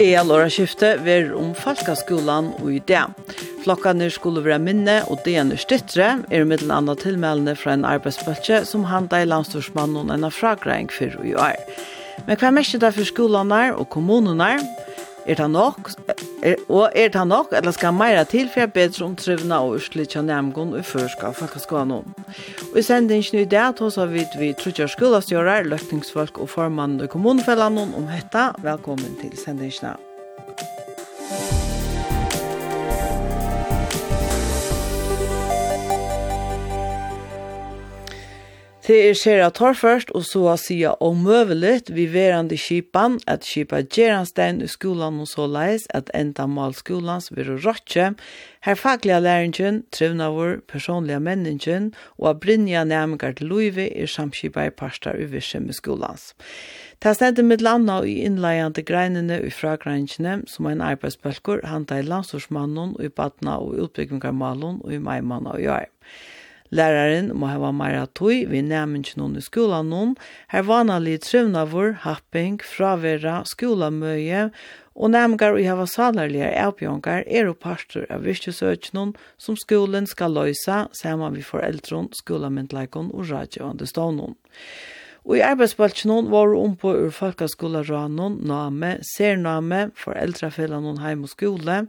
Ea låraskiftet ver om Falkaskolan og i det. Flokkaner skulle være minne og dener styttre, er middelen andre tilmeldende fra en arbeidsbøtje som handler i landstorsmannen enn av fragreng for i år. Men hva merker det for skolene og kommunene? Er det nok, Er, og er det nok, eller skal meira til for jeg bedre om trivna og urslit av nemgånd og førskap folkeskolen. Og i sendingen i dag tar så vidt vi trutja skolastjører, løkningsfolk og formann i kommunefellene om hetta. Velkommen til sendingen. Det er skjer først, og så har sida møvelet vi verande kipan at kipa geranstein i skolan og så leis at enda mal skolans vil råtje, her faglige læringen, trivnavur, personlige menningen og av brinja nærmengar til loive er samkipa i parstar i virksomhet skolans. Ta stendet med landa og i innleiande greinene og fragreinene som er en arbeidsbølgur, handa i landstorsmannen og i badna og utbyggingarmalen og i maimanna og i. Læraren må hava meira tøy við noen i skolan noen, her vanalig trivnavur, happing, fravera, skolamøye, og nærmengar og hava salarlige avbjongar er og parter av virkesøkjennom som skolen skal løysa saman vi foreldron, skolamyndleikon og radioande stånum. Og i arbeidsbaltjen var hun på ur folkaskolarranen, name, sername, foreldrefellan heim og skole,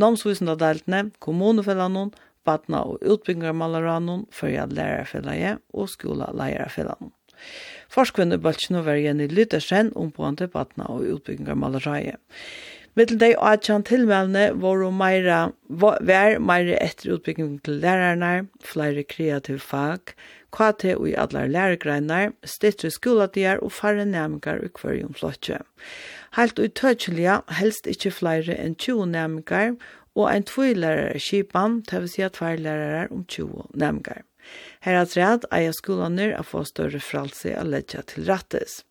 namsvisende deltene, kommunefellan badna og utbyggingarmalaranum førja lærarfellaget og skola lærarfellaget. Forskvinne bøltsjene var Jenny Lydersen ombående badna og utbyggingarmalaraget. Mittel dei atjan tilmælne var og meira, vær meira etter utbygging til lærarnar, flere kreativ fag, KT og i alle lærergreinar, stittre skoladier og færre nærmengar og hverjum flotje. Helt utøtjelige, helst ikkje flere enn 20 nærmengar, og ein tvøylærer skipan, det vil si at tvøylærer om 20 nemgar. Her er ræd eier skolaner å få større fralse å ledja til rattes.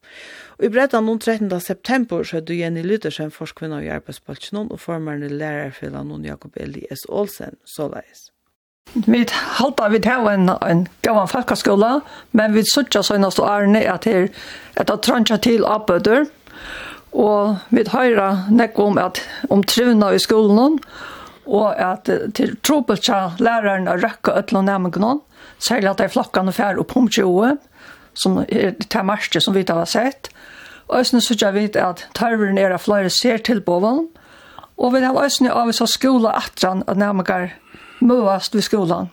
Og i brettan noen 13. september skjødde Jenny Lydersen forskvinna i arbeidsbaltsjonen og formerne lærerfella noen Jakob Elias Olsen, såleis. Vi halta vi til en, en gavan folkeskola, men vi sutja søgnast og ærne at her etter trøntja til avbøter, og vi høyra nekko om at om trivna i skolen, og at til trobelt tja læreren å røkke øtlen og nærmengen, særlig at det er flokkene fær opp om 20, som er til marsje som vi har sett. Og jeg synes jeg vet at tørveren er av flere ser til boven, og vi har også av oss av skolen atran at nærmengen møast ved skolen.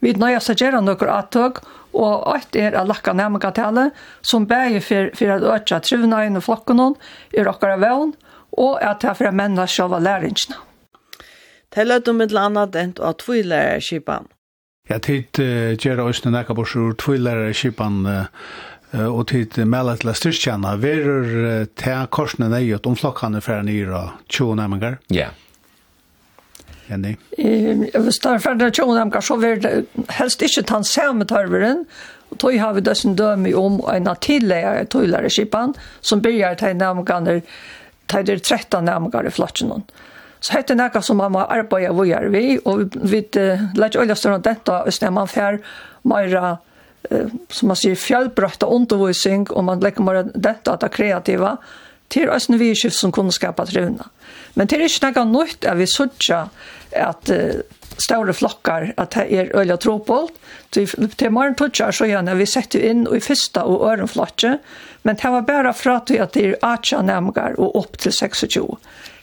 Vi nøyast seg gjerne noen attøk, og alt er å lakke nærmengen som bæger for, for at øtja trivnøyene og flokkene er dere vevn, og at det er for å menne selv av læringene. Det lød om et annet enn å tvilere skipan. Ja, tid uh, gjør oss når jeg bors ur tvilere skipan og tid uh, melder til styrkjene. uh, til korsene nøyet om flokkene fra nyra 20 nærmengar? Ja. Jenny? Hvis det er ferdig 20 nærmengar, så vil det helst ikke ta samme tarveren, og tog har vi døssen dømi om en av tillegger tøylare skipan som byrjar til nærmganger til de 13 nærmganger i flotjen. Mm Så hette nekka som man må arbeida vujar vi, og vi leit øyla større enn dette, hvis man fær meira, som man sier, fjallbrøtta undervisning, og man legger meira dette at det kreativa, til øyne vi som kunne skapa trivna. Men det er ikke nekka nøyt at vi sutja at større flokkar at det er øyla tropolt. Til morgen tøtjar så gjerne vi setter inn i fyrsta og ørenflotje, men det var bare fra til at det er 8 nemgar og opp til 26.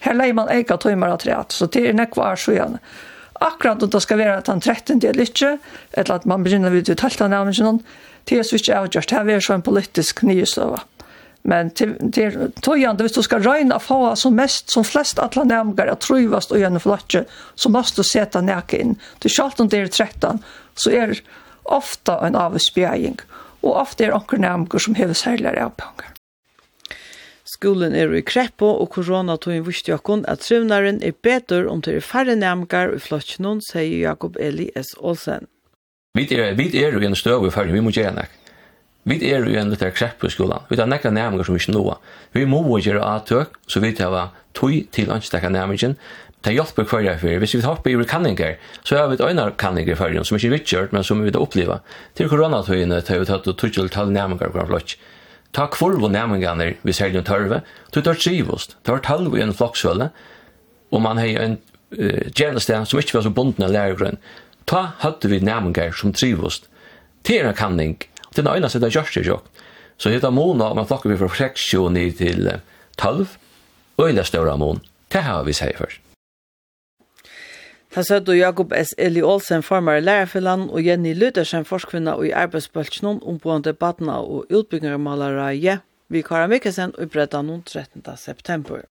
Her leier man eika tøymer av treat, så det er nekvar så gjerne. Akkurat om det skal være at han 13 del ikke, eller at man begynner vidt ut halvt av nærmest noen, det er så ikke avgjørst. det er så en politisk nyestøver. Men det tøyende, hvis du skal røyna få som mest, som flest alla nærmere, at trøyvast og gjennom flotje, så måst du sette nek inn. Til sjalt om det er 13, så er ofta en avspjæring, og ofta er onker nærmere som hever særligere avpangar. Skolen er i kreppo, og koronatogen visste Jakon at trivnaren er bedre om det er færre nærmgar i flottsjonen, sier Jakob Eli S. Olsen. Vi er, vi er jo en støv i færre, vi må gjøre ikke. Vi er jo en liten krepp i skolan. Vi tar nekka nærmengar som vi ikke noa. Vi må gjøre avtøk, så vi tar tøy til anstekka nærmengen. Det hjelper hverja fyrir. Hvis vi hopper i kanninger, så har vi et øyne kanninger fyrir, som ikke er vittgjørt, men som vi vil oppleva. Til koronatøyene tar vi tatt og tøtjel tal nærmengar hver flott. Ta kvorv og nærmengarne vi ser den tørve, du tar trivost, tar talv i en flokksvølle, og man har en uh, gjernested som ikke var så bunden av lærgrunn. Ta hadde vi nærmengar som trivost. Det er en kanning, til er øyne seg gjørst ikke. Så hitta måna, man flokker vi fra 6 ned til 12, og øyla større mån. Det har vi sier først. Ta sa du Jakob S. Eli Olsen, formare lærerfyllan, og Jenny Luthersen, forskvinna og i arbeidsbøltsnån, omboende badna og utbyggingarmalaraje, vi Kara Mikkelsen, og bredda noen 13. september.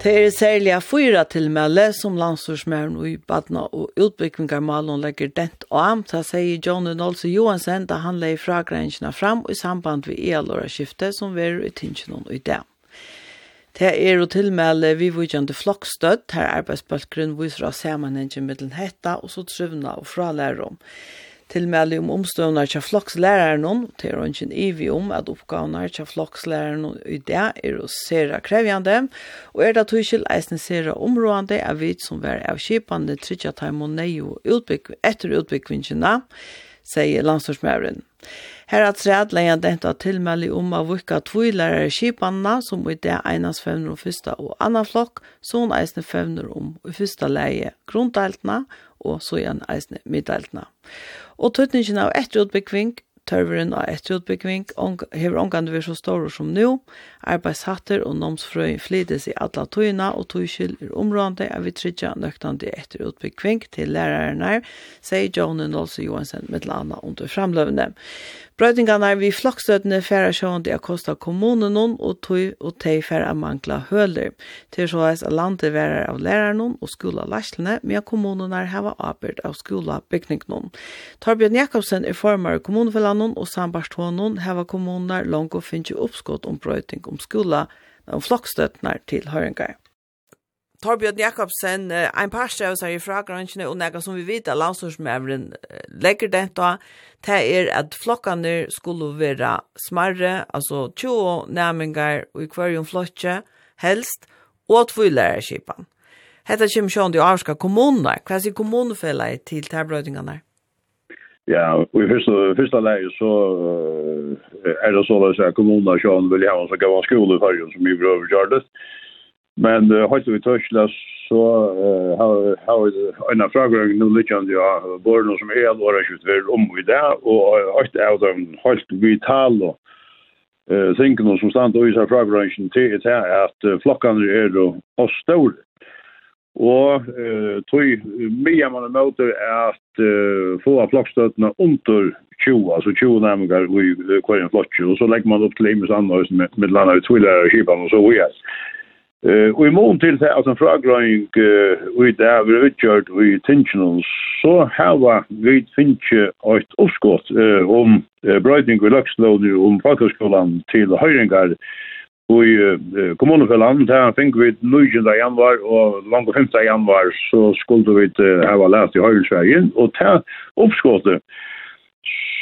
Det er særlig fyra tilmelde som landstorsmæren i Badna og utbyggvingarmalen legger dent og am, det sier Johnny Nolse Johansen da han leier fragrensene fram i samband med EL-åra-skiftet som er i tingene i det. Det er å tilmelde vi vujende flokkstøtt, her arbeidsbølgrunn viser av sammenhengen mellom hetta og så trivna og fralærom. om tilmelde om omstående til flokslæreren, til å ikke ivi om at oppgavene til flokslæreren i det er å sere krevjende, og er det tog tøyskjell eisne sere områdende av vidt som er var avkjipende tryggja taimån neio utbygg, etter utbyggvinnskjene, sier landstorsmøren. Her er træd leien denta tilmelde om av vukka tvilere kipanna, som i det enes fevner om første og annen flokk, så hun eisne femner om i første leie grunndeltene, og så igjen eisne middeltene. Og Og tøtningen av etterutbyggving, tørveren av etterutbyggving, hever omgang det vi så store som nå, Arbeidshatter og nomsfrøy flytes i alle tøyna, og tøyskill er områdende av vi tryggja nøktende etter utbyggving til lærerne, sier Johnny Nolse Johansen med landa under framløvende. er vi flokstøttene færa sjående er kosta kommunen noen, og tog og tøy færa mangla høler. Til så er landet værer av lærerne og skolelastlene, men kommunen er hava arbeid av skola skolebygningen. Torbjørn Jakobsen er formar i kommunfellanen, og sambarstånden hava kommuner langt og finnes oppskott om brøyding om skola og flokkstøtnar til høringar. Torbjørn Jakobsen, ein parste av seg i fragrønnsene, og nega som vi vet at landstorsmævren legger det da, det er at flokkene skulle være smarre, altså 20 nærmengar og i hverjum flotje, helst, og tvoi lærerskipan. Hetta kjem sjående i Arska kommuner, hva sier kommunefellet til terbrøydingene? Ja, og i første, første leie så uh, er det sånn at kommunen og sjøen vil ha en så gav skole i fargen som vi prøver blir det. Men uh, høyt vi tørsla så uh, har vi en av fraggrøyng nå litt kjent ja, både noe som er alvor er kjøpt vel om i det, og høyt er det høyt vitale uh, tingene som stand og isar fraggrøyngen til det at uh, flokkene er og stålet og eh tøy mye man møter er at få flokkstøttene under 20, altså 20 nærmengar i hver en flokk, og så legger man opp til Imes Anders med, med landa i tvillære og kipan og så videre. Uh, og i mån til det at en fragrøyning uh, i det er vi utgjørt i Tinsinon, så har vi finnet et oppskott uh, om uh, brøydning i Løkslåd om folkeskolen til høyringar, uh, Og i uh, kommunefellan, der fikk vi 9. januar og langt 5. januar så skulle vi uh, hava lært i Høyresvergen. Og til oppskottet,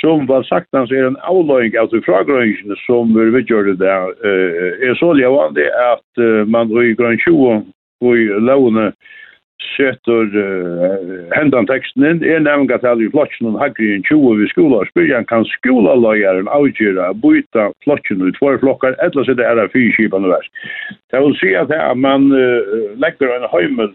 som var sagt, han er en avløying av de fragrøyngene som vi vil gjøre det der, uh, er så levande at uh, man i grønn 20 og i lovene setur uh, hendan teksten inn, er nevnga til i flokken og hagri en 20 vi skola, spyrjan kan skolaløyaren avgjera byta flokken ut for flokkar, etla sitte her er fyrkipan og vers. Det vil si at man uh, legger en høymel,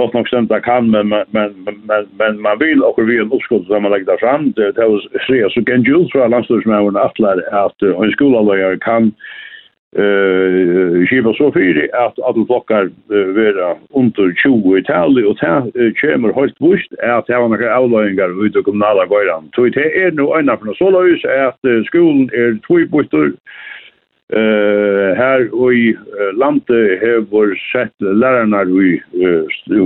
gott nok stämt kan, men, men, men, men man vil okkur vi en uppskott som man legger fram, det vil si at så gengjult fra landstorsmævren atler at uh, en skolaløyare kan uh, eh skiva så fyrir at alle flokkar vera under 20 i tali og ta kjemur helt vust at hava nokre avløyingar við og kommunala gøyran. Så det er no einar frá så løys at skolen er tvoi bustur eh här i landet har sett lärarna i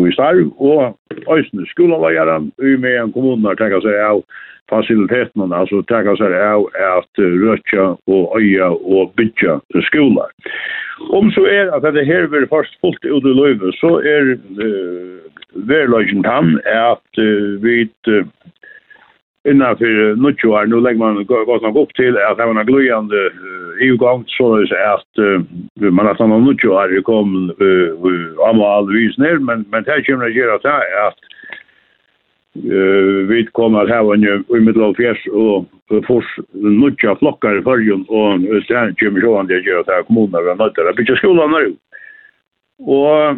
i starv och ösn skolan var jag i med en kommun där tänka sig av faciliteten alltså tänka sig av att rötja och öja och bygga skolan. Om så är att det här blir först fullt ut i löven så är eh, verlöjningen han att vi innanför nutjo här. Nu lägger man gott nog upp till att det var en glöjande EU-gång så att man nästan har nutjo här kom alla vis ner. Men, men det här kommer att göra det här att vi kommer att ha en i fjärs och fors nutja flockar i följen och sen kommer så att göra det här kommunerna nötter. Det blir skolan nu. Och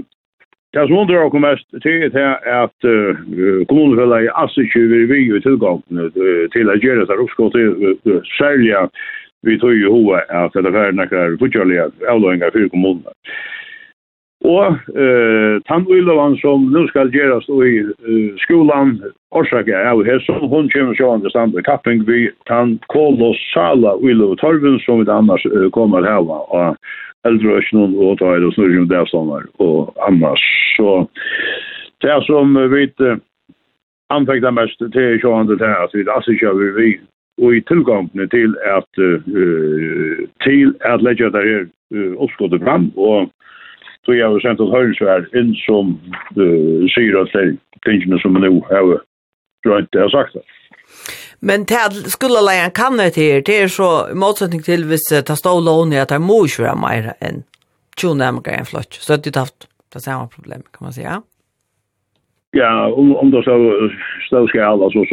Det som undrar oss mest till är att uh, kommunfälla i Assisju vill vi ju tillgång uh, till att göra det här uppskott till uh, särliga vi tog ju hoa att det här är några fortfarliga avlöjningar för kommunerna. Og eh tannvillan som nu skal gjerast i uh, skolan orsaka av her som hon kjem sjående stand i tapping vi tann kolossala villo torven som vi annars uh, kommer hava og eldre øsnen og tar det snurr om dævstander og annars. Så det som vi uh, anfekta mest til sjående til at vi assisja vi vi og i tilgangene til at uh, til at leggja der her uh, oppskottet fram og då jag har sent ett hörsvärd in som uh, säger att det tingens som nu har grönt det har sagt det. Men det skulle lejan kan det här, det är så i motsättning till hvis det står lån i att det må ju vara mer än 20 amerikanska flott. Så det har haft det samma problem kan man säga. Ja. Ja, om, om då så stod ska alla så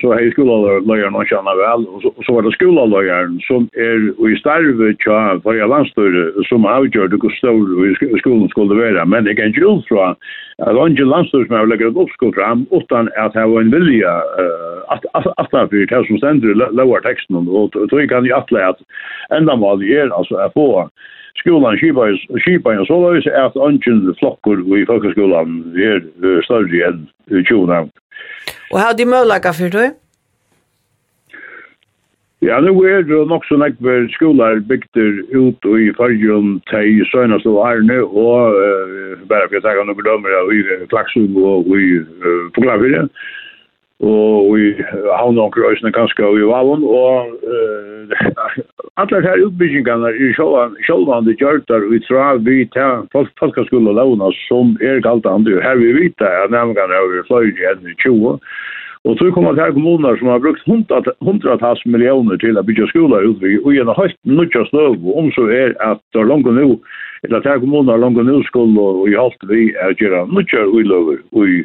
så hej skolalöjaren någon känna väl och så, så var det skolalöjaren som är i starve tja för jag landstyr som avgör det hur stor skolan skulle vara men det kan ju så att han ju landstyr som har lagt upp skolprogram utan att ha en vilja att att att för det som ständer lower texten. Och då kan ju att ända vad det är alltså att få skolan skipa en så løs at ungen flokkur i folkeskolan er større enn 20 navn. Og hva er de mølaka for du? Ja, nu er det nok så nekve skolar bygter ut i fargen til søgnast og ærne, og uh, bare for jeg tenker noen bedømmer i Klaksum og i uh, Poglafyrje, uh, og i havnankrøysene kanskje og i valen, og uh, alle her utbyggingene er sjålvande gjørtar og i tra vi til folkeskolen launa som er kalt andre. Her vi vita at nærmengene er vi fløyre enn i 20, Og så kommer det her kommuner som har brukt hundratals millioner til å bygge skoler ut og gjennom høyt nødja snøv, om så er at det er langt nå, eller at her kommuner langt nå skulle og i halvt vi er gjøre nødja uiløver og i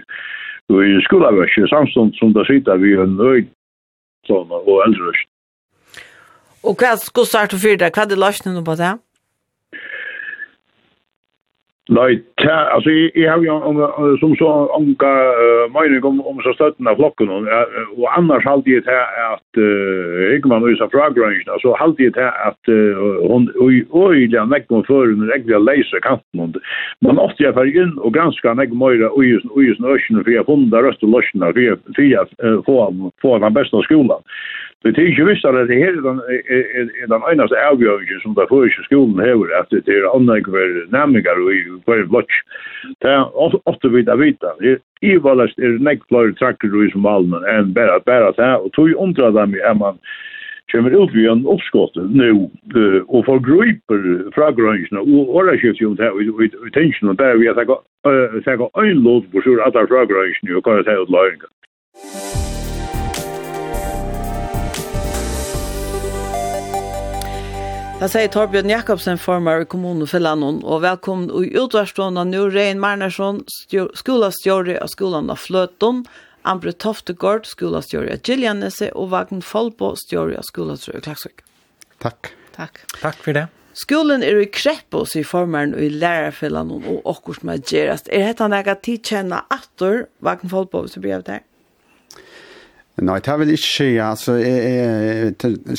i skolavøkje, samstånd som det sitter vi en nøy og eldre. Og hva skal du starte for deg? Hva er det løsningen på det? Nej, altså, jeg har jo, som så anka mening om om så stöttna flocken og annars halte jeg til at, uh, ikke man nu så fragrunch alltså hade det här att hon oj oj den näck kom för den riktiga kanten man måste jag för in och ganska näck möra och just och just nöschen för jag fundar röst och lossna för jag få den beste skolan Det är ju visst att det här är den är den enaste avgörelsen som där för i skolan här att det är andra kvar nämligen och i kvar block. Det är ofta vi där vita. I valast är näck flyr tracker i som allmän än bara bara så här och tog undrar dem är man kommer ut vi en uppskott nu och får grupper från gränserna och våra skift ju där vi tension och där vi har sagt sagt en låt på så att alla från gränserna och kan säga åt löjningar. Da sier Torbjørn Jakobsen, formar i kommunen för landet. Och välkommen och utvarstående nu Rein Marnersson, skolastjörre av skolan av Fløton, Ambre Toftegård, skolastjörre av Gillianese, och Vagn Folbo, stjörre av skolastjörre av Klagsvik. Tack. Tack. Tack för det. Skolen er i kreppo, sier formeren i lærerfellene og akkurat med gerast. Er dette noe tidkjenne atter, Vagn Folbo, hvis du blir av det her? Nei, det vil ikke skje, altså,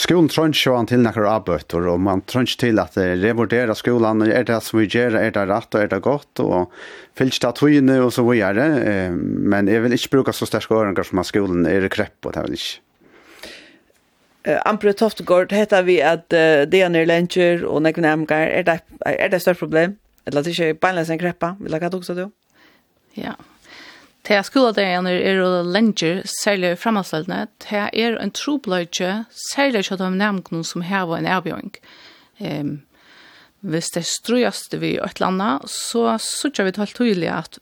skolen tror ikke han til noen avbøter, og man tror ikke til at revurderer skolen, er det som vi gjør, er det rett og er det godt, og fyllt av tøyene og så videre, men jeg vil ikke bruke så sterke åringer som at skolen er krepp, og det vil ikke. Uh, Ampere Toftegård heter vi at uh, det er lentjer og nekven emgar, er det, er det et større problem? Eller at det ikke er beinleis en kreppa, vil jeg ha det også du? Ja. Ja. Det er skoledagene er og lenger, særlig fremhåndsløyene. Det er en trobløyde, særlig til de nærmene som har en avgjøring. Um, hvis det strøyeste vi i et eller annet, så sørger vi helt tydelig at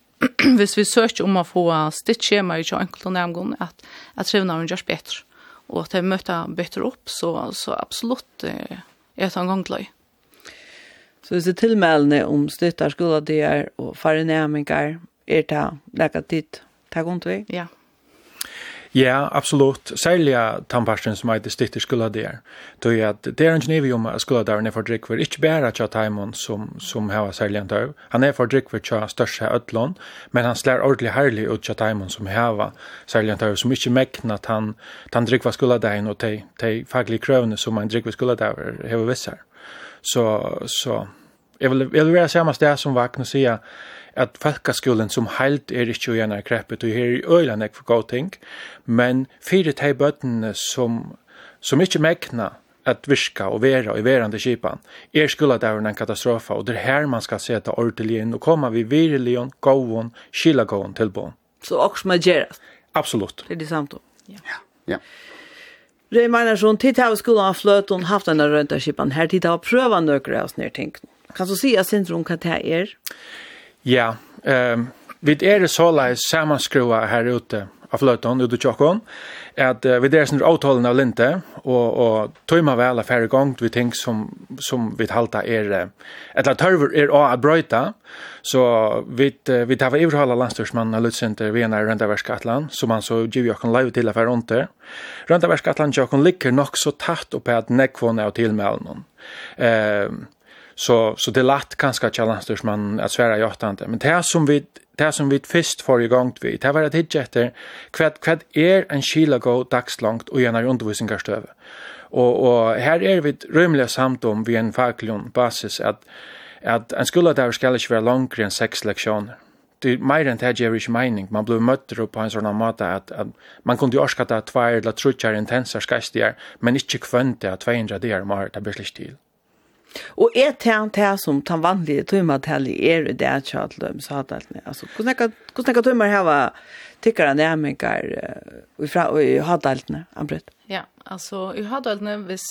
hvis vi søker om å få stitt skjema i ikke enkelt og nærmene, at, at trivnavn gjørs bedre. Og at det møter bedre opp, så, så absolutt er det en gang løy. Så hvis det er tilmeldende om støttar skoledagene og farenæminger, er det leka tid ta gont vi? Ja. Ja, absolut. Sälja tandparsten som är det stitter skulle det är. Då är att det är en kniv om att skulle det när för drick för inte bara att Timon som som har sälja då. Han är för drick för tjänst största men han slår ordentligt härlig ut att Timon som har sälja då som inte mäkna att han han drick vad skulle där och te te faglig krövne som man drick vad skulle där har vissa. Så så Jeg vil, jeg vil være samme sted som vakna og sier at folkaskolen som heilt er ikke gjerne kreppet, og her i øyland er for god ting, men fire teg bøttene som, som ikke mekna at virka og vera og verande kipan, er skulle det en katastrofa, og det er her man skal seta ordentlig inn og komme vi virelig og gåvån, skila til bån. Så også med gjerast? Absolutt. Det er det samt Ja. ja. ja. Røy Magnarsson, tid har skolen av og haft denne røntaskipan her, tid til å prøve nøkere av snedtingene. Kan du si at syndrom hva det er? Ja, um, vi er så lai samanskrua her ute av fløton, ute tjokkon, at uh, vi er sånn avtalen av linte, og, og tøyma vel av færre vi ting som, som vi halta er, eller tørver er å at brøyta, så vi, uh, vi tar vi iverhala landstyrsmannen av Lutsenter vi er Røndaverskatlan, som han så giv jokken live til affær under. Røndaverskatlan jokken ligger nok så tatt oppe at nekvåne av tilmelden. Uh, Så så det lätt kanske challenge man att svära jag inte. Men det här som vi det som vi först för igång vi det var att hitta efter kvad kvad är en skila go dags långt och gärna undervisningsstöv. Och och här är vi rymliga samt om vi en fakulon basis att att en skola där ska inte vara längre än sex lektioner. Det är mer än det här mening. Man blir mött på en sån mat att, att man kunde ju orska att två eller tre intensa skastigare, men inte kvönta att 200 där om det blir slik till. Og er tænt her som tan vanlige tøymatalli er det er chatlum så hat alt. Altså hvordan kan tøymar hava tykkara nærmingar og fra og hat alt. Ja, altså i hat alt ne hvis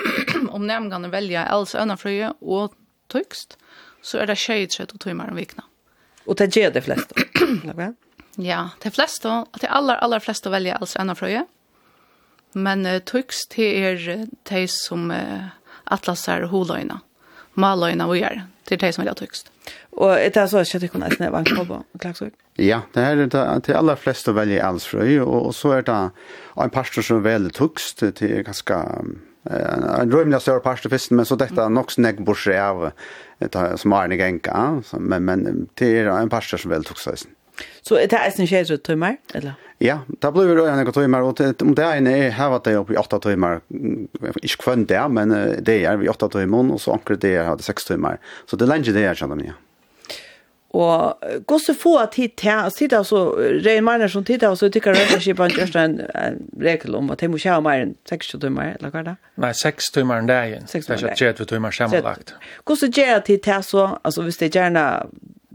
om nærmingane velja els ønafrøye og tøykst, så er det skøyt og tøymar om vikna. Og det gjør de fleste. ja, de fleste, de aller, aller fleste velger els ena. Men uh, tøkst, det er de som uh, atlasar og holøyna. Maløyna og gjør. Det er det som er det Og er det så att jag tycker att det är vanligt på Klagsvik. Ja, det er det til aller fleste å velge väljer og, og så er det en pastor som velger tøkst til ganske en rymlig større pastor först men så dette er nok snegg bortsett av som är en gänka men men det er en pastor som väljer tyckst. Så er det en kjære tømmer, eller? Ja, da blir vi en noen timer, og om det ene er her at det er oppe i 8 timer, ikke kvann det, men det er vi 8 timer, og så akkurat det er hadde seks timer. Så det er lenge det er, kjenner jeg. Og gå så få at hit til, altså tid altså, Rein Marner som tid til, så tykker jeg rødderskipen på en, gjørste en regel om at jeg må kjøre mer enn seks timer, eller hva er det? Nei, seks timer enn dagen. 6 timer enn dagen. Det er ikke 30 timer sammenlagt. Gå så gjør jeg hit til, altså, hvis det gjerne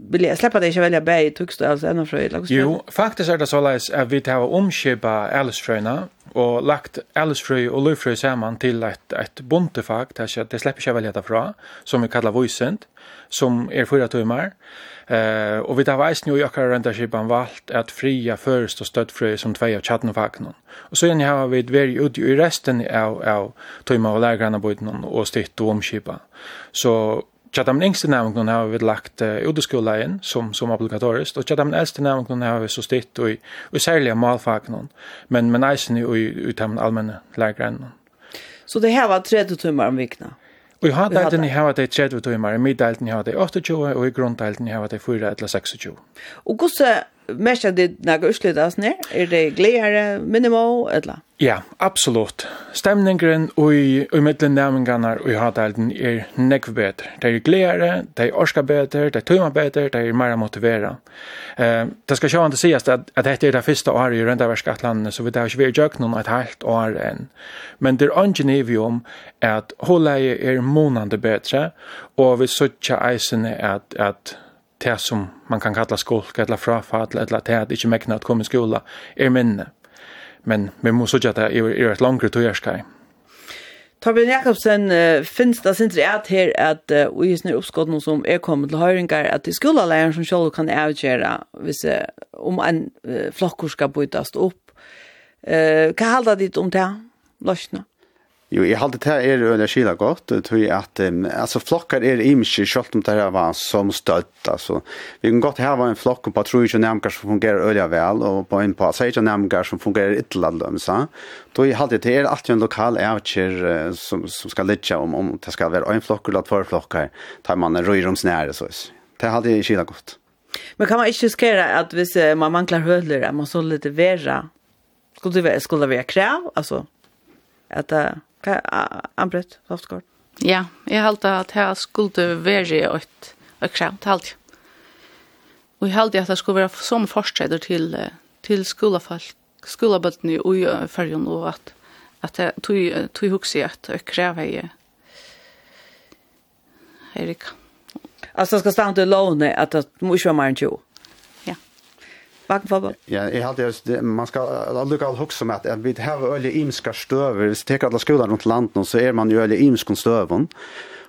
vill jag släppa dig att välja bäg tugst alltså ännu för Jo, faktiskt är det så läs att vi tar omskipa Alice och lagt Alice och Lufrö samman till ett ett bontefag där det släpper jag välja därifrån som vi kallar voicent som är fyra timmar. Eh och vi tar vis nu jag kan ränta skipan valt att fria först och stöd fri som två av chatten Och så ni har vi ett very ut i resten av av timmar och lägre än på och stitt och omskipa. Så Tja, de yngste nævnene har vi lagt uh, udeskoleien som, som obligatorisk, og tja, de eldste nævnene har vi så stitt og, og særlig malfagene, men, men eisen i, i, i de allmenne lærgrennene. Så det her var 30 timmar om vikna? Og i halvdelten har det 30 timmar, i middelten har det 28, og i grunndelten har det 4 eller 26. Og hvordan mest av det när utslutas ner är det glädje minimo eller Ja, absolut. Stämningen och i mitten nämningarna och i hadelden är nekv bättre. Det är glädje, det är orska bättre, det är tumma bättre, det är mer motivera. Eh, det ska jag inte säga att att det är det första året i runda världskatlandet så vi där vi gör någon ett halvt år än. Men det är ingen att hålla er månande bättre och vi söker eisen att att det som man kan kalla skolk, eller frafall, eller det att inte mäkna att komma i skola, är minne. Men vi måste säga att det är ett langere tøyerskai. Torbjörn Jakobsen uh, finns det inte rett här att uh, vi just nu uppskott någon som är kommit till höringar att det skulle skoleleiren som själv kan avgöra hvis, uh, om en uh, flokker skal bytast opp. Uh, hva halda dit om det, Lösna? Jo, jeg halte det er under skila godt, tror jeg at um, altså, flokkar er imiske, selv om det her var som støtt. Altså. Vi kan godt hava en flokk på tro ikke nærmere som fungerer øye vel, og på en på seg ikke nærmere som fungerer ytterligere lømsa. Da jeg halte det er alltid en lokal avkjer uh, som, som skal lytja om, om det skal være en flokkar eller tvær flokkar, tar man en røyromsnære, så det halte jeg skila godt. Men kan man ikke riskere at hvis man manglar høyler, at man så litt vera, skulle det være, skulle det være krav, altså, at det... Uh anbrett softcore. Ja, jeg halte at jeg skulle være et, et krav til alt. Og jeg halte at det skulle være som forstreder til, til skolefolk, skolebøttene i fergen, og at, at jeg tog, tog hukse at et krav er Erik. Altså, det skal stå til lovene at det må ikke være mer enn 20 vagnfotboll. Ja, jeg hade just man skal lukka all hugsa med at vi har øle imska støver, hvis tek alla skolar rundt landet så er man jo øle imska støvon.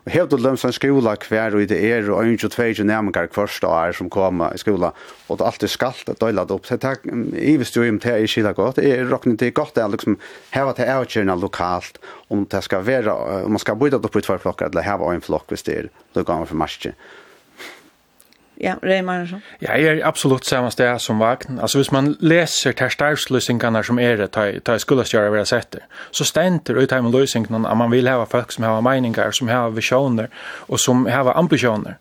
Og helt og lömsan en skola hver og det er og 22 nærmere kvarsta år som kommer i skola og det er alltid skalt og døylet opp. Så takk, i hvis inte er til jeg skilder godt, jeg råkner til godt det er liksom heva til avkjørende lokalt om det skal være, om man skal byta upp i tvær flockar eller heva en flokk hvis det er lukka for marsje. Ja, Ray Magnusson. Ja, jag är absolut samma sted som Vagn. Alltså, hvis man läser starvsløsningene som är det, tar, tar skulle göra vad det, sätter, så ständer ut här med lösningarna att man vill ha folk som har meninger, som har visioner och som har ambitioner.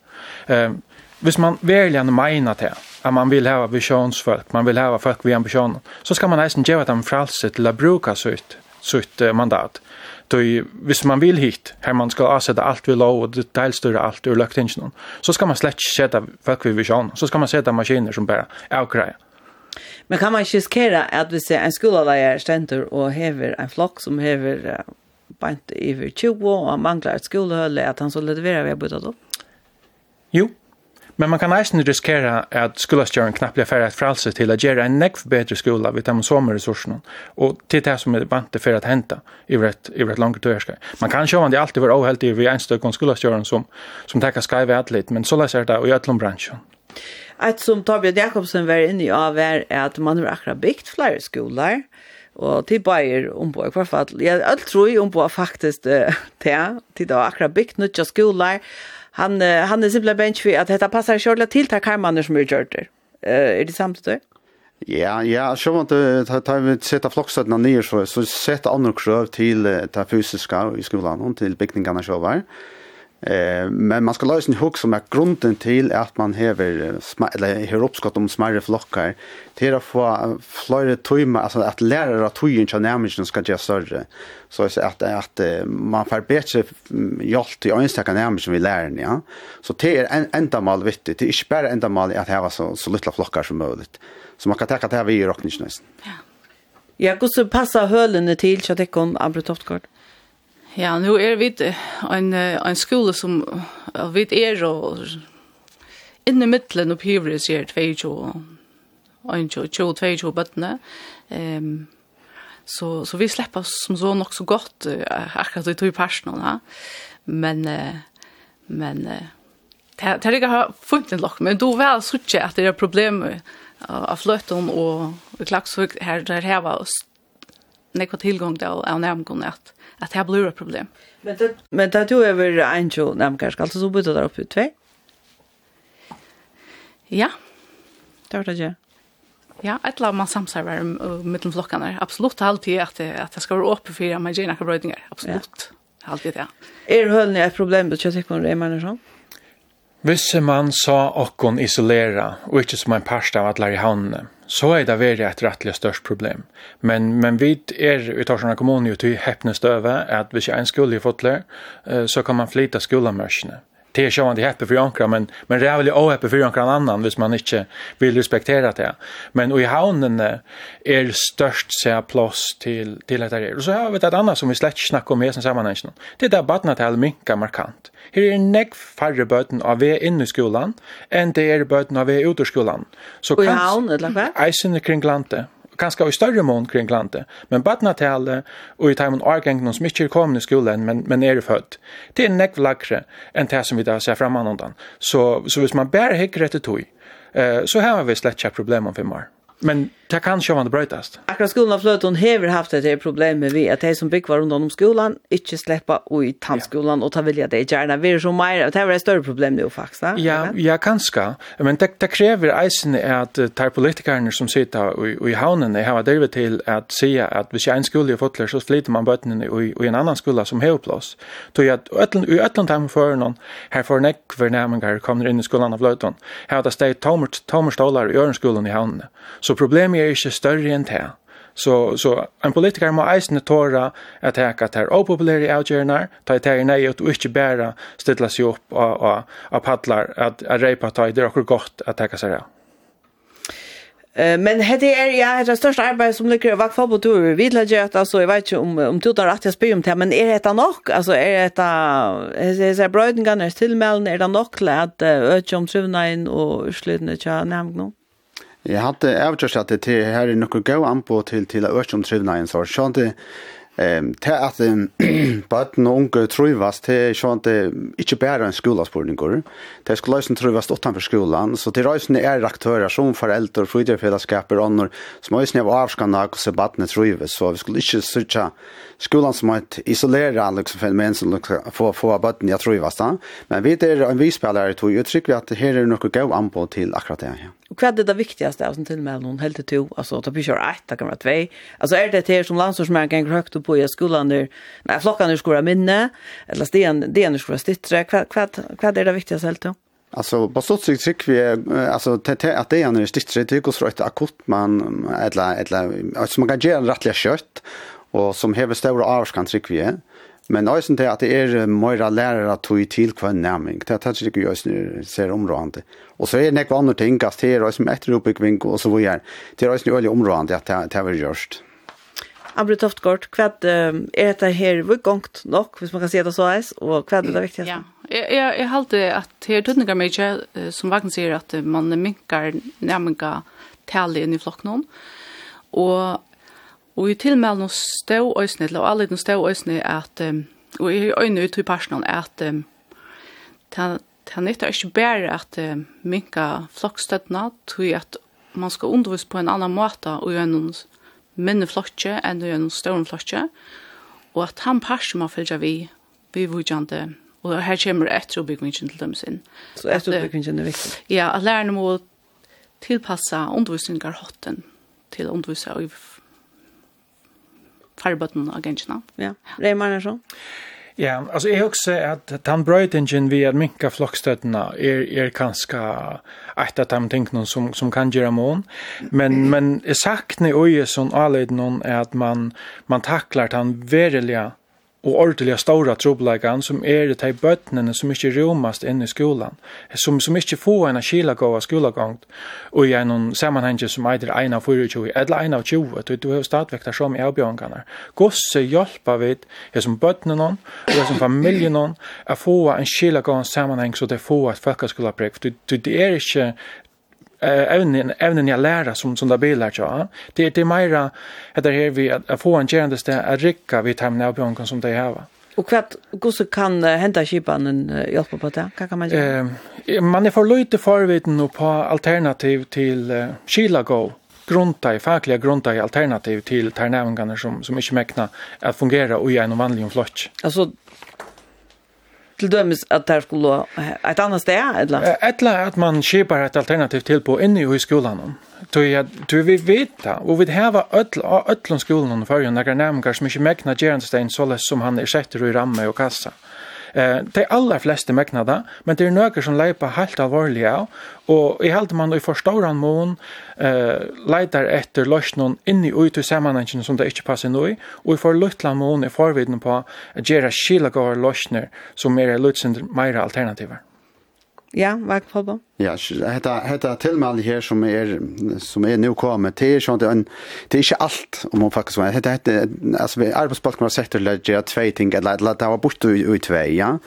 Eh, hvis man verkligen menar det, att man vill ha visionsfolk, man vill ha folk med ambitioner, så ska man nästan ge dem fralse til å bruke sitt, sitt mandat. Då hvis man vill hit, här man ska avsätta allt vi lov och detaljstyra allt ur löktingen, så ska man slett sätta folk vid vision, så ska man sätta maskiner som bara avkräver. Men kan man riskera att vi ser en skolalärare ständer och häver en flock som häver bant över 20 och manglar ett skolhölle att han så levererar vi har byttat upp? Jo, Men man kan eisen riskera at skolastjøren knapt blir færre fralse til at gjøre en nekv bedre skola ved de som resurserna og til det som er vant til for at i et, i et langt tøyerskei. Man kan sjåan det alltid var oheldig ved en støkken skolastjøren som, som tekker skaive atlit, men så leser det i øtlom bransjen. Ett som Torbjörn Jakobsen var inne i av er at man har akkurat byggt flere skoler, og til bøyer om på i hvert fall. Jeg tror jo ombå faktisk det, til da akkurat byggt nødja skoler, han han är simpelt bench för att detta passar själva till ta Hermanner som gjort det. Eh är det samt det? Ja, ja, så vant det tar vi sätta flockstadna ner så så sätta andra krav till ta fysiska i skolan och till byggningarna själva. Eh, men man ska lösa en hook som är grunden till att man häver eller hör uppskott om smärre flockar till att få flera tojma alltså att lära att tojen kan nämligen ska ge större så att att, att man får bättre hjälp till enstaka nämligen vi lär ja. Så det är en enda mal viktigt det är inte bara enda mal att ha så så lilla flockar som möjligt så man kan ta det här vi i ja Ja, hur så passar hölene till så att det kan Abrotoftgård? Ja, nu er vi en, en skole som vi er og inne i middelen oppe i Hivris 22 og 22 bøttene. Um, så, så vi slipper som så nok så godt uh, akkurat i tog personene. Men, uh, men uh, det er ikke funnet en lokk, men du vel så ikke at det er problemer av fløtten og klagsvik her der her var oss nekva tillgång til av nærmgående at, att det blir ett problem. Men det men det tog över en tjo nämnkar ska alltså så byta där uppe två. Ja. Det var det ju. Ja, ett lag man samsarvar mellan flockarna. Absolut alltid att att det ska vara öppet för man gärna kan brödningar. Absolut. Ja. Alltid det. Är höllen ett problem då jag tycker man det menar så. Visse man sa okkon isolera, og ikkje som en parst av at lære i havnene så er det veldig et rettelig størst problem. Men men vi er i vi kommune jo til till over at hvis jeg er en skole i Fotle så kan man flytta skolamörsarna det är sjön det happy för ankra men men det är väl o happy för ankra annan hvis man inte vill respektera det. Men och i havnen är störst så plats till till att det är. Och så har vi ett annat som vi släck snackar om i sen sammanhanget. Det där barnen till minka markant. Här är neck färre böten av vi inne i skolan än det är böten av vi ute i skolan. Så kan I havnen eller vad? Isen kring landet ganska i större mån kring landet. Men badna till och i timon argängen som mycket kommer i skolan men men är det född. Det är näck lagre än det som vi där ser fram annan. Så så hvis man bär hick rätt tog, eh så har vi slett problem om för mer. Men det kan sjå man det brötast. Akkurat skolan av Fløton hever haft et problem med vi at de som bygger rundt om skolan inte släppa i tandskolan og ta vilja det gärna. Vi er så mer, det er et større problem nu faktiskt. Ja, ja, kanske. Men det, det krever eisen att de politikerne som sitter i, i havnen har drivit til at säga at hvis en skole i fotler så flyter man bötnen i, i en annan skola som har plats. Så att i Ötland här for noen her får nekver nämengar kommer inn i skolan av Fløton her har det steg tomert, tomert stolar i ørenskolen i havnen. Så problemet er ikke større enn det. Så, så en politiker må eisne tåra at heka at her opopulære avgjørende, ta i teg nei og ikke bare stille seg opp og, og, og padlar at, at reipa ta i det er akkur godt at heka seg av. Men hette er ja, det største arbeidet som ligger i vakfa på tur. Vi vil at, altså, jeg vet ikke om, om du tar rett til å spyr om det, men er det nok? Altså, er det, jeg ser brøydingene, er tilmelden, er det nok til at øke om trivnein og utslutene til nærmere noen? Jeg hadde avgjørst at det her er noe gøy anbå til, til å øke om trivna en sår. Sånn det, um, til at um, bøtten og unge trivas, det er sånn det ikke bare en skolaspurninger. Det skal løsen trivas utenfor skolan, så till røysen er aktører som foreldre, fritidsfellesskaper, ånder, som øysen av avskanna hvordan bøttene trivas. Så vi skulle ikke sørge skolan som et isolera liksom, fenomen som liksom, få, få bøtten trivas. Men vi er en vispelare, og jeg tror vi at her er noe gøy anbå til akkurat det her. Ja. Och vad är det viktigaste som till med någon helt till alltså att vi kör ett, det kan vara två. Alltså är det det som landsorgsmärken högt upp på i skolan där. när flockan skola minne eller sten det är skola stittre. Vad vad vad är det viktigaste helt till? Alltså på så sätt tycker vi alltså att det är en stittre tycker oss rätt akut man eller eller alltså man kan göra rättliga kött och som häver stora avskan tycker vi. Men eisen til at det er møyra lærere tog til hver nærming. Det er tatt ikke eisen ser områdende. Og så er det nekva andre ting, at det er eisen etter oppbyggving og så videre. Det er eisen veldig områdende at det er gjørst. Ambre Toftgård, hva er dette her vukongt nok, hvis man kan si det så eis, og hva er det viktigste? Ja, jeg, jeg, jeg halte at her tøtninger mye, som Vagn sier, at man minkar nærmenga tale inn i flokken, og Og i tilmelden stå øsne, eller alle den stå øsne, at, um, og i øynene ut i personen, at um, det er nytt ikke bare at um, minka flokkstøttene, tror at man skal undervise på en annan måte, og gjøre noen minne flokkje enn å gjøre noen større flokkje, og at han personen man følger vi, vi vujande, og her kommer etteroppbyggingen til dem sin. Så etteroppbyggingen er viktig? Ja, at lærerne må tilpassa undervisningar hotten til undervisa og farbøtten av gensjene. Ja, Reimar er sånn. Ja, altså jeg husker at den brøytingen vi er minka flokkstøttene er, er kanskje et av de tingene som, som kan gjøre mån. Men, men jeg sakner også sånn anledning at man, man takler den verilige og ordentliga store trobeleggene som er det til bøttene som ikke romast inn i skolan, som, som ikke får en kila gåa skolagångt, og i en sammenheng som eider 1 av 24, eller 1 av 20, du, du har stadigvæk der som i avbjørngarna. Gosse hjelper vi her som bøttene noen, og her som familien noen, er få en kila gåa sammanheng så det får et folkaskolabrek, for det er ikke eh även även jag lära som som där bilar så Det det mera att det här vi att få en gärande stä att rycka vi tämna av björken som det här va. Och kvart så kan hända skipanen hjälpa på det. kan kan man göra? Eh man är för lite förviten och på alternativ till Chilago grunta i fackliga grunta i alternativ till tärnävningarna som som inte mäkna att fungera och i en vanlig flott. Alltså till dömes att där skulle ett annat ställe eller eller att man skipar ett alternativ till på inne i skolan. Då jag du vi vet och vi har öll öllon skolan för ju några nämningar som inte mäkna Jernstein så läs som han ersätter i ramme och kassa. Mm Eh, de aller fleste mekna det, men det er nøkker som leipa helt alvorlig av, og i held man i forståran mån eh, leitar etter løsnen inni ui til sammanhengen som det ikke passer noe, og i for luttla mån er forvidden på at gjerra skilagård løsner som er løsner meira alternativer. Ja, vad på på. Ja, hetta hetta tilmæli her som er som er nú komið til sjón til det er ikke alt om man faktisk var hetta hetta altså vi arbeidsplass kan sett til at tve ting at lata var bort i tve, ja.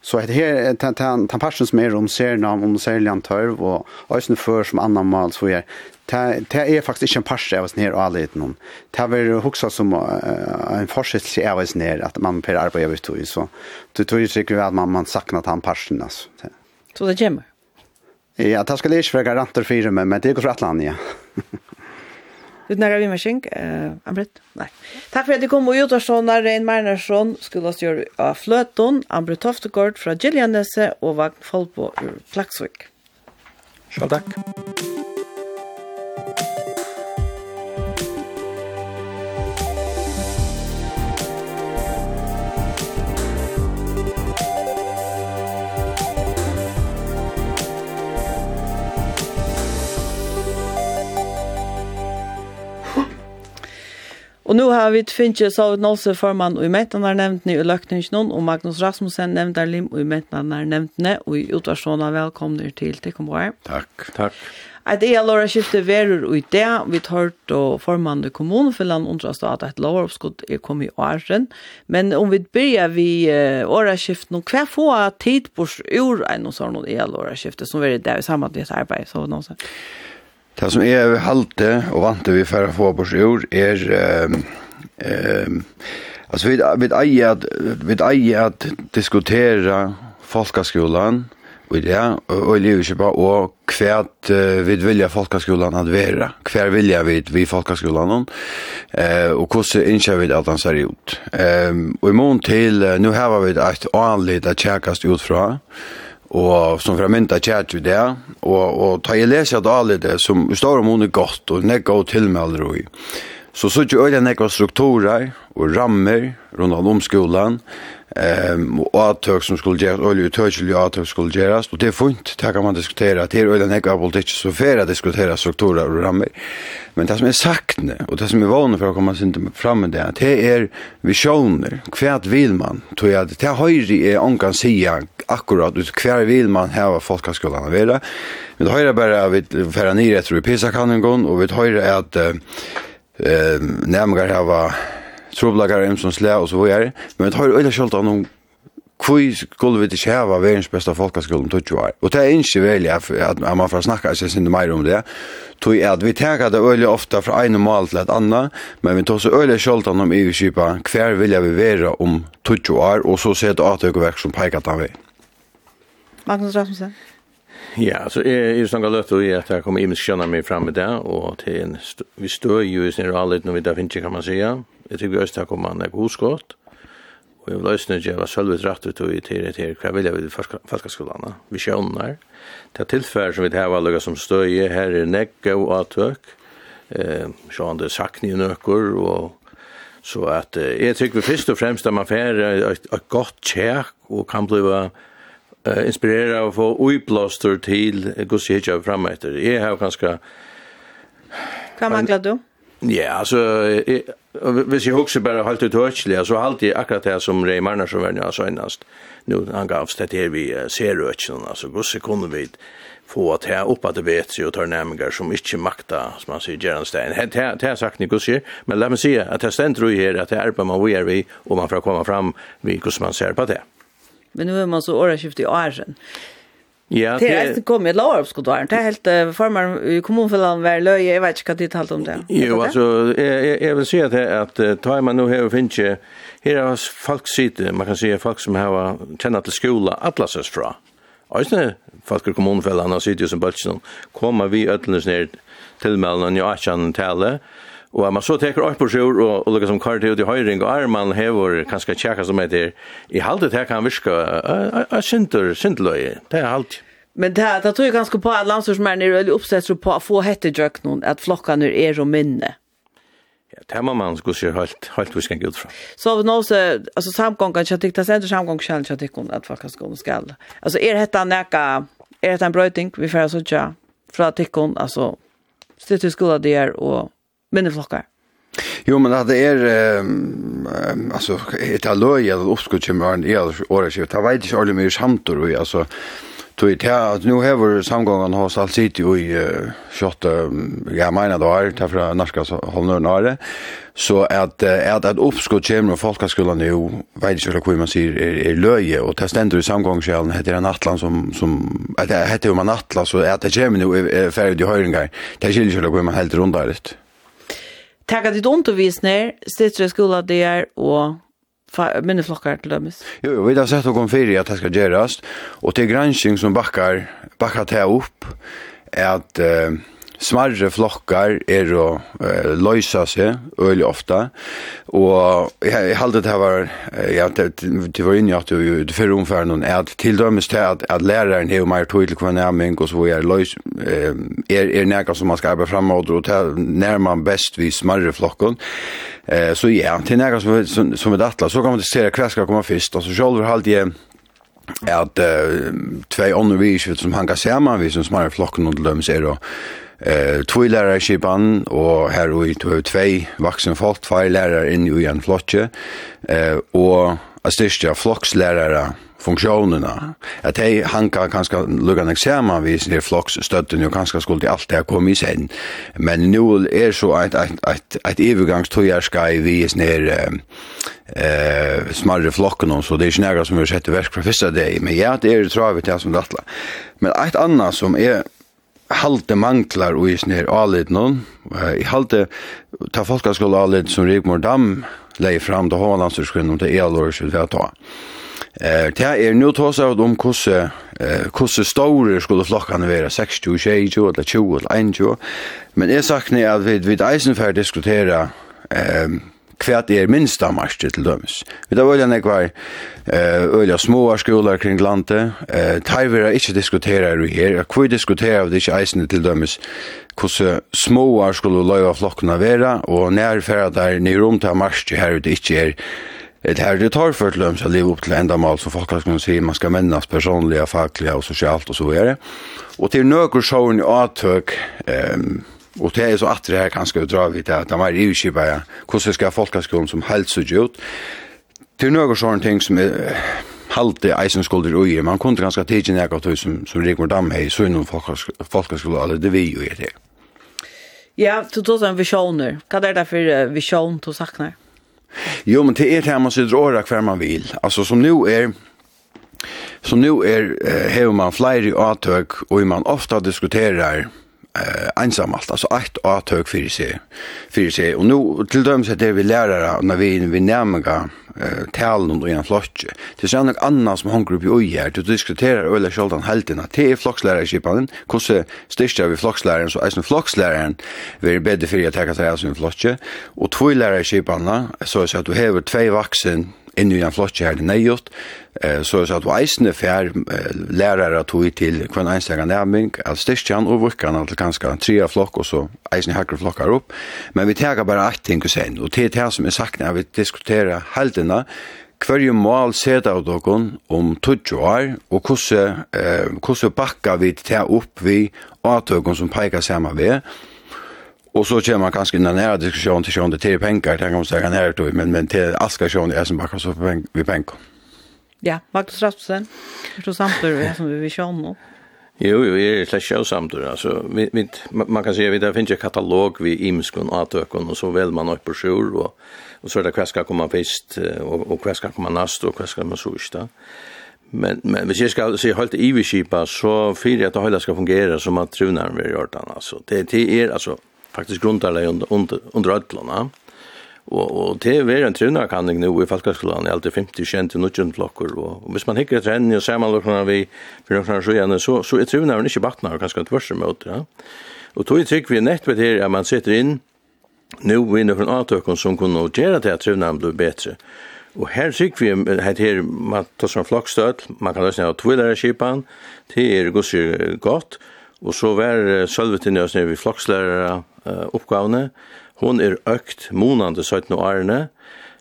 Så hetta her tan tan ta passion som er om ser nam om seljan tørv og eisini før som annan mal så er det er faktisk ikke en passion av oss her og allit nú. Ta ver hugsa som en forskjell av oss her at man per arbeiði við tøy så. Du tøy sikkert at man man saknar han passion altså. Så det kommer. Ja, det skal jeg ikke være garanter fire, men det går fra Atlant, ja. Du nærer vi med skink, eh, Ambrit? Nei. Takk for at du kom og gjorde sånn av Rein Meinersson, skulle oss gjøre av Fløton, Ambrit Toftegård fra Gillianese og Vagn Folbo ur Klaksvik. Selv takk. Takk. Og nu har vi finnet så vidt Nåse formann og i Mettan har nevnt ni och Løkningen någon och Magnus Rasmussen nämnt där lim och i mättarna nämnt ni och i utvarsåna välkomna till till Takk. Tack. Tack. Att det är Laura skifte verur ut det vi tar då förman i kommunen för land undrar at et ett lovskott er kommet i åren. Men om vi begynner vi åra skift någon kvar få tid på ur en och sån och det är som er det vi sammen med samarbete arbete så någonstans. Det som er halte og vant vi for å få på sjur er um, um, altså vi, vi eier at vi eier at diskutera folkaskolan og det og i livet kjøpa og hva uh, vi vilja folkaskolan at være hva vilja vi vi folkaskolan eh, uh, og hvordan innskjer vi at han ser ut um, og i mån til uh, nu har vi et anlitt at kjekast ut fra og som fra mynda kjært vi det, og, og ta i lese at alle det som står om hun er godt, og nekka og tilmelder og i. Så så ikke øyne nekka strukturer og rammer rundt om skolan, ehm och åtök som skulle göras och ju att skulle göras och det är fint det kan man diskutera. Det är öle nekva politik så för att diskutera strukturer och ramar men det som är sagt nu och det som är vanligt för att komma sin fram med det det är visioner kvärt vill man tror jag det höjer är on kan säga akkurat ut kvärt vill man här folkhögskolan att vara men det höjer bara vid färra ner tror jag pisa kan en gång och vi höjer att eh nämngar här var troblagar im som slä och så vidare. Men det har ju öle skolt av någon kvui skulle vi ikke hava verens besta folkaskole om 20 år. Og det er ikke veldig at man får snakka seg sinne mer om det. Tog er at vi teka det øyelig ofta fra en mal til et anna, men vi tar så øyelig sjoltan om iverskipa hver vilja vi vera om 20 år, og så ser det atøk og verk som peikar av vei. Magnus Rasmussen. Ja, så är det sånn lätt och att jeg kommer ims känna mig fram med det och till en vi står ju i sin rallet når vi da finner, kan man säga. Jag tycker vi östar kommer en god skott. Och vil vill ösna geva självet rätt ut och i till til vad vill jag vid fasta skolan. Vi sjönar. Det tillfär som vi det här var her som stöje här atøk, eh, och han Eh, sakne i nøkker, och så att eh, jag tycker vi först och främst at man får ett, et gott tjekk och kan bli uh, inspirera og få uiblåster til Guds hitja fram etter. Jeg har ganske... Hva mangler du? Ja, altså, jeg, hvis jeg husker bare halvt ut høytselig, så halvt jeg akkurat det som Rey som var nødvendig søgnast. Nå han gav det her vi ser høytselen, altså Guds kunne vi få at jeg opp at det vet seg og tar nærmengar som ikke makta, som han sier, Gjerandstein. Det har sagt ni, sier, men la meg si at det stendrui her at det er på man vi er vi, og man får komme fram vi hvordan man ser på det. Men nu är man så åraskift i åren. Ja, det är inte kommit låg upp skotaren. Det är helt formar i kommunfällan var löje, jag vet inte vad det talat om det. Jo, alltså jag, jag vill säga att att tar man nu här finns ju här har folk sitter, man kan se folk som har tjänat till skola alla sös fra. Alltså folk i kommunfällan har sitter som bultsen kommer vi öllnes ner till mellan och 18 tala Og man så teker opp på sjur og, og lukka som kvar til ut i høyring og arman hevor kanskje tjekka som heter i halde til kan virka a synder, syndeløy, det er halde. Men det här, det tror jag ganska på att landstorsmärn är väldigt uppsett på att få hette djöknon, att flockan är er och minne. Ja, det må man skulle se helt, helt vi ska ut från. Så av något, alltså samgången, jag tyckte att det är samgången själv, jag tyckte att folk ska ska. Alltså är detta näka, är detta en bröting, vi får så från att tyckte, alltså, styrt i skolan där och minneflokkar. Jo, men det er, um, um, altså, et aløy eller oppskudd kommer an i året skift, det vet ikke alle mye samtor, og altså, tog det at nu hever samgången hos alt City i uh, kjøtt, ja, mener det var, det fra norska holdnøren året, så at, at et oppskudd kommer og folkeskolen jo, vet ikke hva man sier, er, er løye, og det stender i samgångskjelen, heter det nattland som, som heter jo man nattland, så at det kommer jo ferdig i det er ikke hva man helt rundt der litt tagga ditt undervisner, sitter i skolan där och minne flockar till dömes. Jo, jo, vi har sett någon fyra att det ska göras. Och till granskning som backar, backar det upp är att... Uh, smarre flokkar er å eh, løysa seg øyelig ofta, og jeg, jeg halte det her var, ja, det var inni at du, du fyrir omfæren noen, at til dømes til at, at læreren hever meir tog til kvanneming, og så er løys, er, er nega som man skal arbeid framåt, og til nær man best vi smarre flokken, så ja, til nega som, som, som er dattla, så kan man se hva skal komme først, og så sjolver halde jeg, at uh, tvei ånder som han kan se man vi som smarre flokken og til dømes er og eh tvillærarskipan og her og to två två vaksen folk, två lärare in i en flokje eh og a flockslärare funktionerna. Att hej han kan ganska lugga en examen vis det flocks stötten och kanske skulle allt det här kom i sen. Men nu är så att att att ett övergångstojar ska vi vis ner eh smarre flocken så det är snäga som vi sätter verk för första dag men ja det är travet det som dattla. Men ett annat som är halte manglar og is nær alit non. I halte ta folkaskola alit som Rigmor Dam lei fram til Hålandskulen om det er skulle vi ta. Eh det er nu tosa om kosse kosse store skulle flokkene vera 60 20 eller 20 eller 21. Men er sagt at vi vi eisen fer diskutera ehm hva det er minst av marsje til dømes. Vi da øyla nekvar øyla små skolar kring landet, taiver er ikkje diskuterar vi her, hva diskuterar vi ikkje eisene til dømes, hvordan små skulle løy av flokkene vera, og nærfæra der nyrom til marsje her det ikkje er Et her det tar for løms å leve opp til enda mal som folk kan si man skal mennes personlige, faglige og sosialt og så videre. Og til nøkker sjåren i atøk, ehm Og det er så at det her kanskje å dra vidt at de er i ukipa, ja. Hvordan skal folkeskolen som helst så ut? Til noen sånne ting som er halte eisenskolder ui, man kunne ganske tidsi nek av tog som, som Rigmor Dam hei, så noen folkeskolen, eller det vi jo er det. Ja, du tog en visioner. Hva er det for vision du saknar? Jo, men det er det man sitter åra hver man vil. Altså, som nu er, som nu er, hever man flere avtøk, og man ofta diskuterar, eh ensamalt alltså ett atök för sig för sig och nu till döms att det vi lärare när vi vi närmar eh talen om en flock det är något annat som hon grupp ju gör du diskuterar eller självan helten att det är flockslärarskipan hur styrsta vi flocksläraren så är flocksläraren vi är bättre för att ta sig av sin flock och två lärarskiparna så att du har två vuxen inn i en flotje her nøyot, eh, så er det at du eisende fær eh, lærere tog til hver enstega nærming, at styrkjan og vurkan til ganske tre flokk, og så eisende hakker flokkar opp. Men vi teker bare eit ting og sen, og til det som er sagt, når vi diskuterer heldene, Hverju mål seta av dokon om 20 år, og hvordan, eh, hvordan bakka vi til opp vi avtøkon som peikar saman ved, Och så kommer man kanske den här diskussion till sjön det till pengar kan man säga här då men men till aska sjön är som bara så för vi pengar. Ja, Magnus Rasmussen. Så samt det som vi vill sjön Jo, jo, jeg er slett sjøv samtidig. Altså, vi, vi, man kan si at det finnes en katalog vi imskun og atøkken, og så vel man opp på sjur, og, og så er det hva skal komme først, og, og hva skal komme nast, og hva skal man så ikke. Men, men hvis jeg skal si helt iverskipa, så fyrir jeg at det hele skal fungere som at trunar vi gjort annars Altså. Det, det er, altså, faktisk grundarleg under, under, under ödlarna. Og, og det er en trunarkanning nå i Falkaskolan i alltid 50 kjente nudjentblokker. Og, og hvis man hikker etter henne og samanlokkene vi for noen sjøene, så, så er trunaren ikke baknar og kanskje tvørste vørse. Ja? Og tog i trygg vi nett ved her at man sitter inn nå i noen avtøkken som kunne gjøre til at trunaren blir bedre. Og her trygg vi heit her, man tar som flokkstøt, man kan løsne av tvillerskipan, det er godt, og så var sølvetinne oss nere vi flokkslærere, uh, oppgavene. Hon er økt månande 17 årene.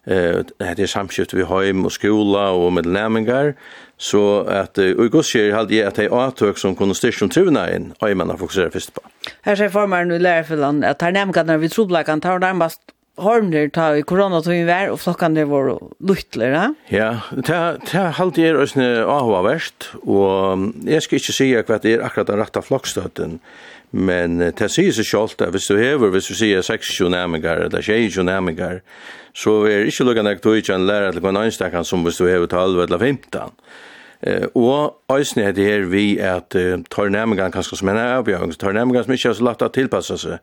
Eh, det er samskift vi heim og skola og med lærmingar. Så at, og i gudskjer halde jeg at det er avtøk som kunne styrst om trivna inn, og jeg mener fokusere først på. Her sier formaren i lærerfylland at her nemkene vi troblakan tar nærmast hormner ta i korona koronatøyen vær, og flokkan flokkene våre luttler, ja? Ja, det er halvt er også ahova verst, og jeg skal ikke si hva det er akkurat den rette flokkstøtten, Men det sier seg selv at hvis du hever, hvis du sier 60 næmingar eller 20 næmingar, så er det ikke lukkende at du ikke en lærer til hver nøgnstakken som hvis du hever 12 eller 15. Uh, og æsni er det her vi at uh, tar næmingar kanskje som en avbjørn, tar næmingar som ikke er så lagt å tilpassa seg.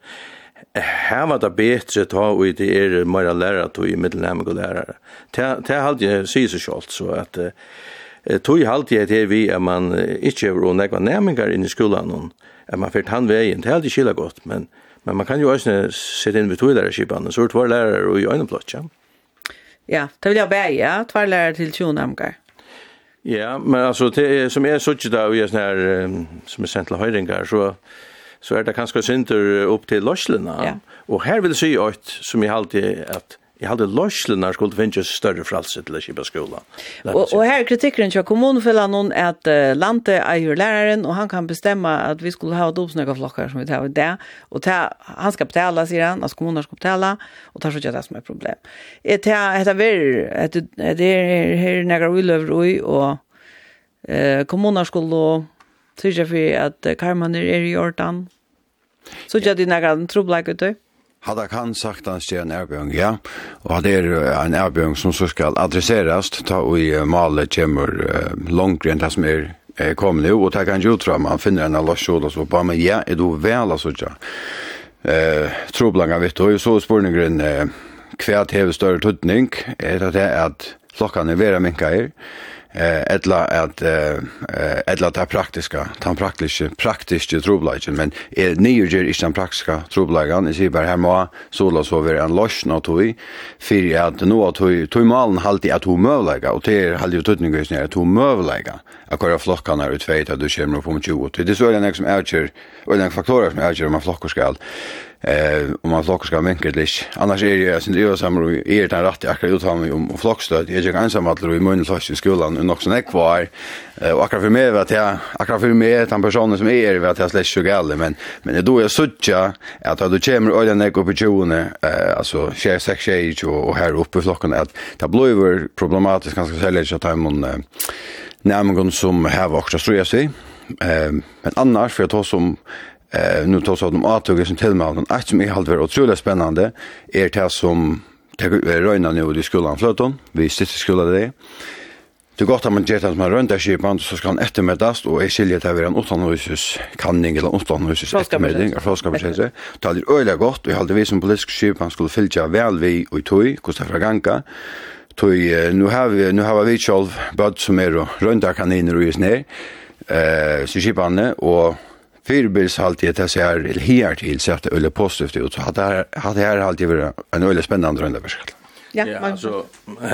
Her var det bedre ta og det er mer lærer til i middelnæmingar og lærere. Det er alltid sier seg selv, så at uh, tog halvtid er det vi at man ikke er å nekva næmingar inn i skolan at man fyrt han veien, det er aldri kila godt, men, men man kan jo også sitte inn ved toilerskipan, så er det tvær lærere og i øyneplott, ja. Ja, det vil jeg bare, ja, tvær lærere til tjonamgar. Ja, men altså, det, er, som jeg suttet da, og jeg sånn her, som er sendt til høyringar, så, så er det kanskje synder opp til Lorslina, ja. og her vil jeg si alt som jeg alltid at Jeg hadde løslene skulle finne større fralse til å Kipa skolan. Og, og her er kritikken til kommunefella noen at uh, landet eier læreren, og han kan bestemme at vi skulle ha dopsnøkka flokkar som vi tar i det, og ta, han skal betala, sier han, altså kommuner skal betala, og tar så ikke det som er problem. Jeg tar, jeg tar ver, det er her nægra uiløver ui, og uh, kommuner skulle sørge for at uh, karmaner er i ordan, så ikke det nægra trobleik ut ui. Hadde kan sagt han steg en erbjørn, ja. Og det er en erbjørn som så skal adresserast, ta og i malet kommer uh, langt enn det som er eh, kom nu, og ta kan jo tro man finner en av Lars så og bare, men ja, er du vel altså ikke? Eh, Troblanga vitt, og så spørningen eh, hva til større tøtning, er det at klokkan er vera minka her, eh etla at eh etla ta praktiska ta praktiska praktiska troblagen men er nýr ger ikki praktiska troblagan er bara hemma sola so ver ein lossn at tøy fyrir at no at tøy tøy malen halti at hon mövlega og tær halti tutningu snær at hon mövlega akkurat flokkarna ut veit at du kemur på 20 det er så ein som er og ein faktorar som er om flokkar skal eh om man flockar ska minka lite annars är det sen det gör samma i är den rätt akkurat utan mig om flockstöd är jag ensam att i mun flash i skolan och också när kvar och akkurat för mig vet jag akkurat för mig den personen som är vet jag så galle men men då jag söker att du kommer ölen jag upp i tjone eh alltså share sex share och här uppe i flocken att det blir problematiskt ganska sällan så tar man nämligen som har också stressig eh men annars för att ta som Eh nu tar så de atog som till mig att som är helt väldigt otroligt spännande är det som tar röna nu i skolan flöton. Vi sitter i skolan det. Det gott att man gör att man där skipan så ska han eftermiddags och är att här vid en åttanhusus kanning eller åttanhusus eftermiddag och fråskapskäse. Det är öliga gott och jag hade vi som politisk skipan skulle fylla väl vi och i tog, kosta för ganka. Tog nu har vi, nu har vi själv bad som är röntar kaniner och just ner. Eh, så skipan och fyrbils fyrbilshaltig att det är här till så att det är positivt ut. Så hade hade här alltid varit en väldigt spännande runda försök. Ja, ja alltså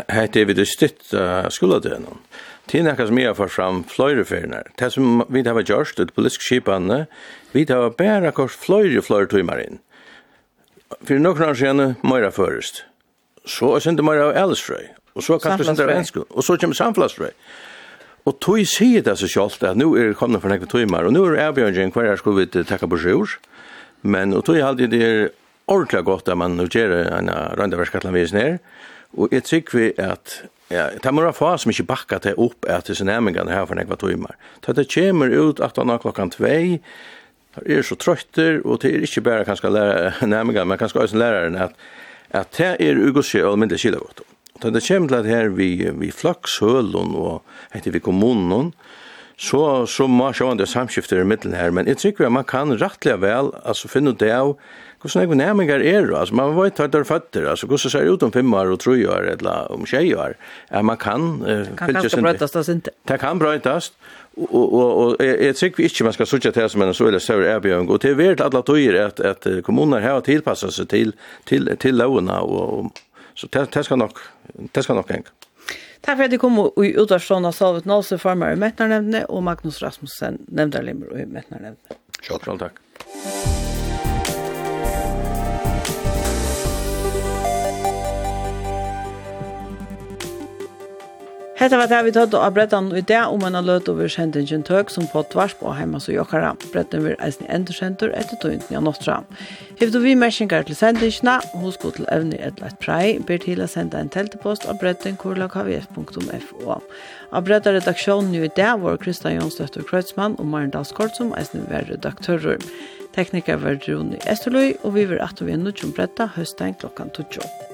hade vi det stött uh, skulle det någon. Det är som jag får fram flöjre för Det som vi har gjort, det politiska skipanne, vi har bara kors flöjre flöjre timmar in. För några år sedan, mera först. Så är det inte mera av Älvsröj. Och så kan vi inte av Älvsröj. Och så kommer samflagsröj. Og tog sier det seg selv at nå er det kommet for nekve tøymer, og nå er avbjørnjen hver jeg skulle vi takke på sjur, men og tog alltid det er ordentlig godt at man gjør en røndaverskatlandvis ned, og jeg tykker vi at Ja, det må være få som ikke bakka til opp at disse nærmengene her for nekva tøymer. Så det kommer ut at han har klokken tvei, Det er så trøytter, og det er ikke bare kanskje lærer nærmere, men kanskje også læreren at, at det er ugoskje og almindelig kilagodt om. Da det kommer til at her vi, vi flakshølen og etter vi kommunen, så, så må jeg sjåan det samskifter i midten her, men jeg tror at man kan rettelig vel altså, finne det av hvordan jeg nærmengar er, altså man vet hva det er føtter, altså hvordan ser det ut om fem år og tro år, eller om tjej år, at man kan uh, fylles inn. Det kan brøytast, det ikke. Det kan brøytast, og, og, og og jeg jeg tykker ikke man skal sutja til som en så eller større erbjørn, og det er veldig alle tøyer at, at kommuner har tilpasset seg til, til, til lovene og, og Så det, det skal nok, det skal nok henge. Takk for at du kom i utvarsson av Salvet Nåse, formar i Mettnarnevne, og Magnus Rasmussen, nevndarlimmer i Mettnarnevnene. Sjalt. Sjalt takk. Hetta var det vi tatt av brettan i det om en løt over kjentingen tøk som på tvers på heima så jokkara. Brettan vil eisen enderkjenter etter tøynden av Nostra. Hevdu vi mersingar til sendingene, husk til evne et lett prei, ber til å sende en teltepost av brettan korlakavf.fo. Av brettan redaksjonen i det var Kristian Jonstøtter Kreutzmann og Maren Dalskort som eisen var redaktører. Tekniker var Rune Esterløy, og vi ver at vi er nødt til å bretta høsten klokkan 12.